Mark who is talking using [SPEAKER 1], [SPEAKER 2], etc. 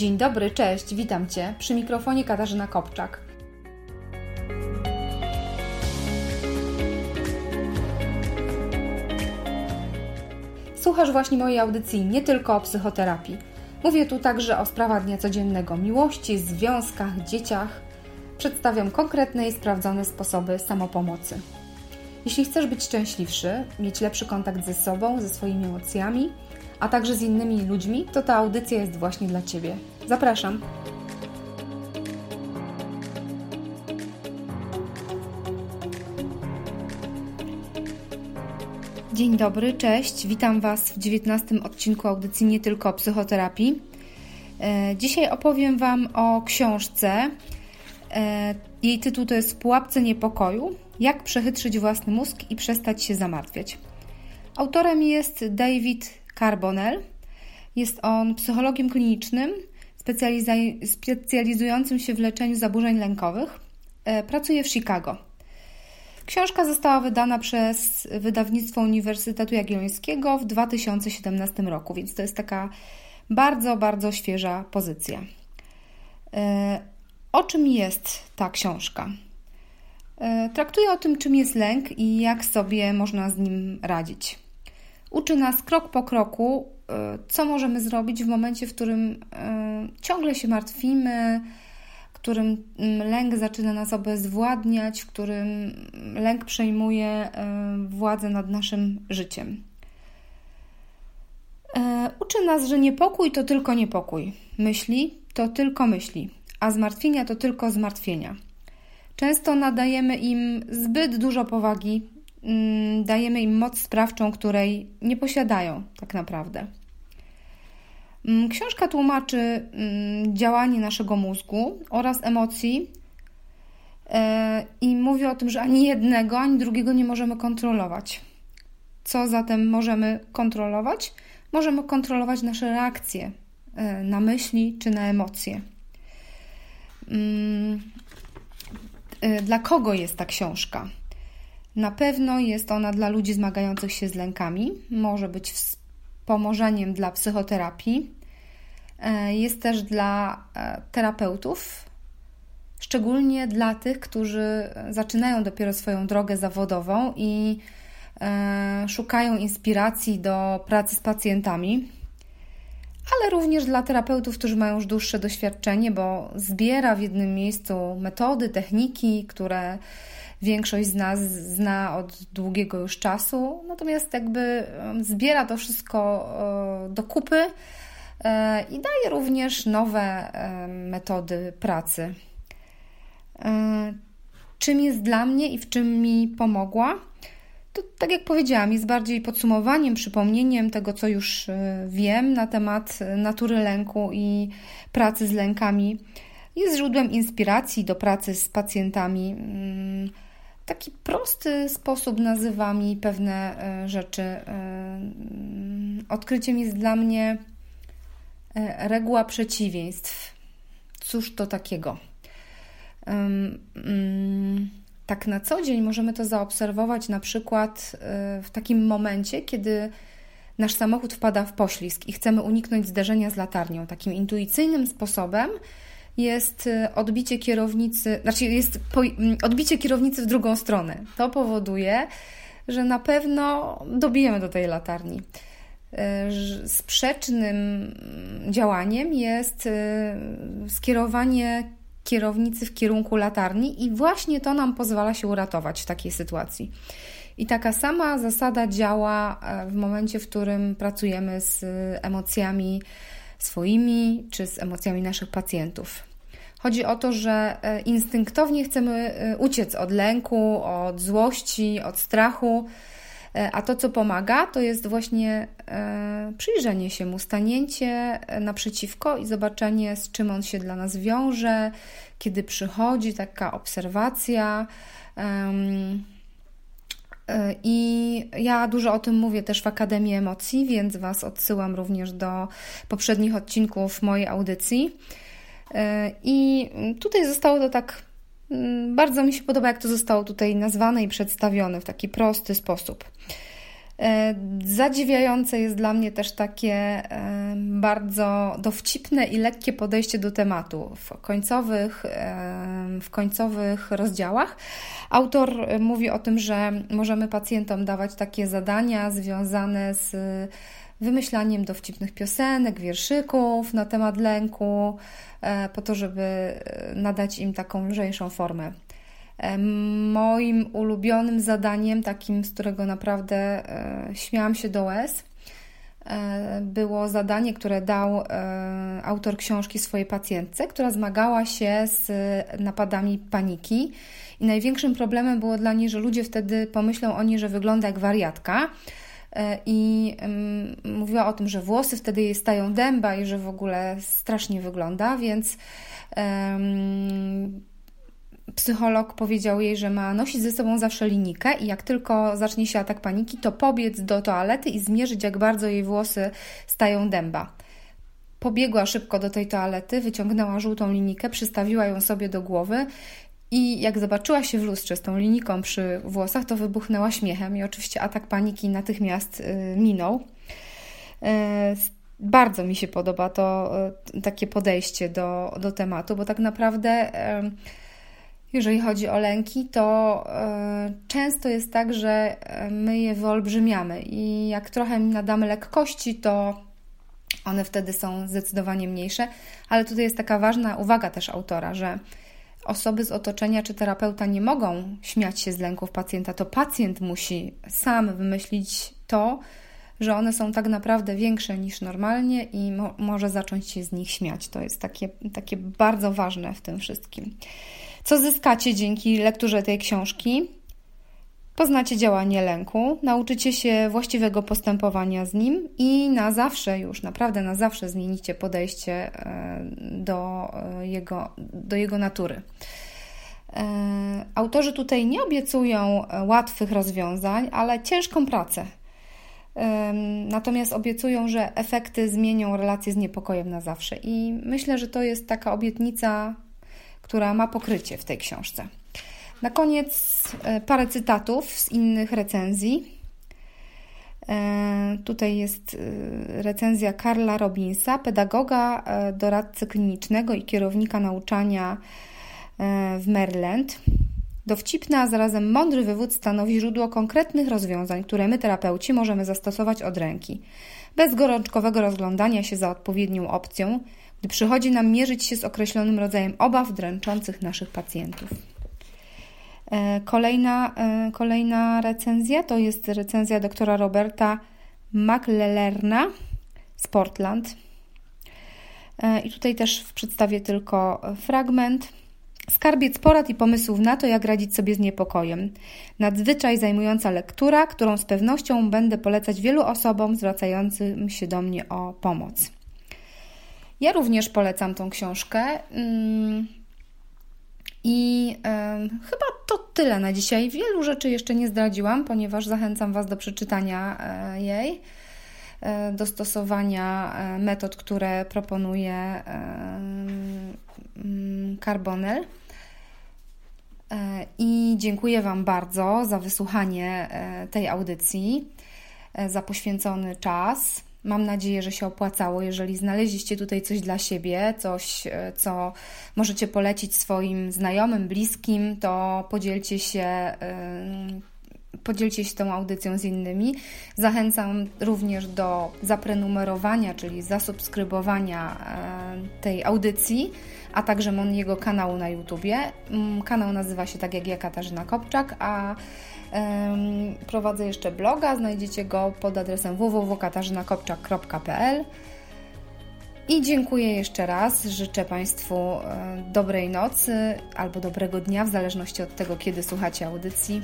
[SPEAKER 1] Dzień dobry, cześć, witam Cię. Przy mikrofonie Katarzyna Kopczak. Słuchasz właśnie mojej audycji nie tylko o psychoterapii. Mówię tu także o sprawach dnia codziennego miłości, związkach, dzieciach. Przedstawiam konkretne i sprawdzone sposoby samopomocy. Jeśli chcesz być szczęśliwszy, mieć lepszy kontakt ze sobą, ze swoimi emocjami, a także z innymi ludźmi, to ta audycja jest właśnie dla Ciebie. Zapraszam! Dzień dobry, cześć. Witam Was w 19 odcinku audycji Nie tylko o psychoterapii. E, dzisiaj opowiem Wam o książce. E, jej tytuł to jest Pułapce niepokoju. Jak przechytrzyć własny mózg i przestać się zamartwiać. Autorem jest David Carbonell. Jest on psychologiem klinicznym specjalizującym się w leczeniu zaburzeń lękowych. E, pracuje w Chicago. Książka została wydana przez wydawnictwo Uniwersytetu Jagiellońskiego w 2017 roku, więc to jest taka bardzo, bardzo świeża pozycja. E, o czym jest ta książka? E, traktuje o tym, czym jest lęk i jak sobie można z nim radzić. Uczy nas krok po kroku, e, co możemy zrobić w momencie, w którym ciągle się martwimy, którym mm, lęk zaczyna nas obezwładniać, w którym lęk przejmuje e, władzę nad naszym życiem. Uczy nas, że niepokój to tylko niepokój, myśli to tylko myśli, a zmartwienia to tylko zmartwienia. Często nadajemy im zbyt dużo powagi, mm, dajemy im moc sprawczą, której nie posiadają tak naprawdę. Mm, książka tłumaczy mm, działanie naszego mózgu oraz emocji e, i mówi o tym, że ani jednego, ani drugiego nie możemy kontrolować. Co zatem możemy kontrolować? Możemy kontrolować nasze reakcje e, na myśli czy na emocje. Mm, e, dla kogo jest ta książka? Na pewno jest ona dla ludzi zmagających się z lękami, może być wspomożeniem dla psychoterapii. E, jest też dla e, terapeutów, szczególnie dla tych, którzy zaczynają dopiero swoją drogę zawodową i e, szukają inspiracji do pracy z pacjentami, ale również dla terapeutów, którzy mają już dłuższe doświadczenie, bo zbiera w jednym miejscu metody, techniki, które większość z nas zna od długiego już czasu, natomiast jakby zbiera to wszystko do kupy e, i daje również nowe metody pracy. E, czym jest dla mnie i w czym mi pomogła? To, tak jak powiedziałam, jest bardziej podsumowaniem, przypomnieniem tego, co już e, wiem na temat natury lęku i pracy z lękami. Jest źródłem inspiracji do pracy z pacjentami. Taki prosty sposób nazywa mi pewne e, rzeczy. E, odkryciem jest dla mnie e, reguła przeciwieństw. Cóż to takiego? Mm, tak na co dzień możemy to zaobserwować na przykład w takim momencie, kiedy nasz samochód wpada w poślizg i chcemy uniknąć zderzenia z latarnią. Takim intuicyjnym sposobem jest y, odbicie kierownicy, znaczy jest mm, odbicie kierownicy w drugą stronę. To powoduje, że na pewno dobijemy do tej latarni. Y, sprzecznym działaniem jest y, skierowanie kierownicy w kierunku latarni, i właśnie to nam pozwala się uratować w takiej sytuacji. I taka sama zasada działa e, w momencie, w którym pracujemy z emocjami swoimi czy z emocjami naszych pacjentów. Chodzi o to, że e, instynktownie chcemy e, uciec od lęku, od złości, od strachu, e, a to, co pomaga, to jest właśnie przyjrzenie się mu, stanięcie naprzeciwko i zobaczenie, z czym on się dla nas wiąże, kiedy przychodzi taka obserwacja. I ja dużo o tym mówię też w Akademii Emocji, więc Was odsyłam również do poprzednich odcinków mojej audycji. E, I tutaj zostało to tak, mm, bardzo mi się podoba, jak to zostało tutaj nazwane i przedstawione w taki prosty sposób. E, zadziwiające jest dla mnie też takie e, bardzo dowcipne i lekkie podejście do tematu. W końcowych, e, w końcowych rozdziałach autor mówi o tym, że możemy pacjentom dawać takie zadania związane z wymyślaniem dowcipnych piosenek, wierszyków na temat lęku, po to, żeby nadać im taką lżejszą formę. Moim ulubionym zadaniem, takim, z którego naprawdę e, śmiałam się do łez, e, było zadanie, które dał e, autor książki swojej pacjentce, która zmagała się z napadami paniki. I największym problemem było dla niej, że ludzie wtedy pomyślą o niej, że wygląda jak wariatka. I mówiła o tym, że włosy wtedy jej stają dęba i że w ogóle strasznie wygląda, więc psycholog powiedział jej, że ma nosić ze sobą zawsze linijkę i jak tylko zacznie się atak paniki, to pobiec do toalety i zmierzyć, jak bardzo jej włosy stają dęba. Pobiegła szybko do tej toalety, wyciągnęła żółtą linijkę, przystawiła ją sobie do głowy i jak zobaczyła się w lustrze z tą linijką przy włosach, to wybuchnęła śmiechem i oczywiście atak paniki natychmiast y, minął. Y, bardzo mi się podoba to y, takie podejście do, do tematu, bo tak naprawdę jeżeli chodzi o lęki, to e, często jest tak, że e, my je wyolbrzymiamy i jak trochę nadamy lekkości, to one wtedy są zdecydowanie mniejsze. Ale tutaj jest taka ważna uwaga też autora, że osoby z otoczenia czy terapeuta nie mogą śmiać się z lęków pacjenta, to pacjent musi sam wymyślić to, że one są tak naprawdę większe niż normalnie i mo może zacząć się z nich śmiać. To jest takie, takie bardzo ważne w tym wszystkim. Co zyskacie dzięki lekturze tej książki? Poznacie działanie lęku, nauczycie się właściwego postępowania z nim i na zawsze już, naprawdę na zawsze zmienicie podejście e, do e, jego, do jego natury. E, autorzy tutaj nie obiecują łatwych rozwiązań, ale ciężką pracę. Natomiast obiecują, że efekty zmienią relacje z niepokojem na zawsze. I myślę, że to jest taka obietnica która ma pokrycie w tej książce. Na koniec e, parę cytatów z innych recenzji. E, tutaj jest e, recenzja Karla Robinsa, pedagoga, doradcy klinicznego i kierownika nauczania w Maryland. Dowcipny, a zarazem mądry wywód stanowi źródło konkretnych rozwiązań, które my, terapeuci, możemy zastosować od ręki. Bez gorączkowego rozglądania się za odpowiednią opcją, gdy przychodzi nam mierzyć się z określonym rodzajem obaw dręczących naszych pacjentów. E, kolejna, e, kolejna recenzja to jest recenzja doktora Roberta McLellerna z Portland. E, I tutaj też przedstawię tylko fragment. Skarbiec porad i pomysłów na to, jak radzić sobie z niepokojem. Nadzwyczaj zajmująca lektura, którą z pewnością będę polecać wielu osobom zwracającym się do mnie o pomoc. Ja również polecam tą książkę. Mm, I chyba to tyle na dzisiaj. Wielu rzeczy jeszcze nie zdradziłam, ponieważ zachęcam Was do przeczytania e, jej, e, do stosowania e, metod, które proponuje mm, Carbonell. I dziękuję Wam bardzo za wysłuchanie tej audycji, za poświęcony czas. Mam nadzieję, że się opłacało. Jeżeli znaleźliście tutaj coś dla siebie, coś, e, co możecie polecić swoim znajomym, bliskim, to podzielcie się, podzielcie się tą audycją z innymi. Zachęcam również do zaprenumerowania, czyli zasubskrybowania e, tej audycji, a także jego kanału na YouTubie. Mm, kanał nazywa się tak jak ja, Katarzyna Kopczak, a Prowadzę jeszcze bloga, znajdziecie go pod adresem www.katarzynakopczak.pl i dziękuję jeszcze raz. Życzę Państwu e, dobrej nocy albo dobrego dnia, w zależności od tego, kiedy słuchacie audycji.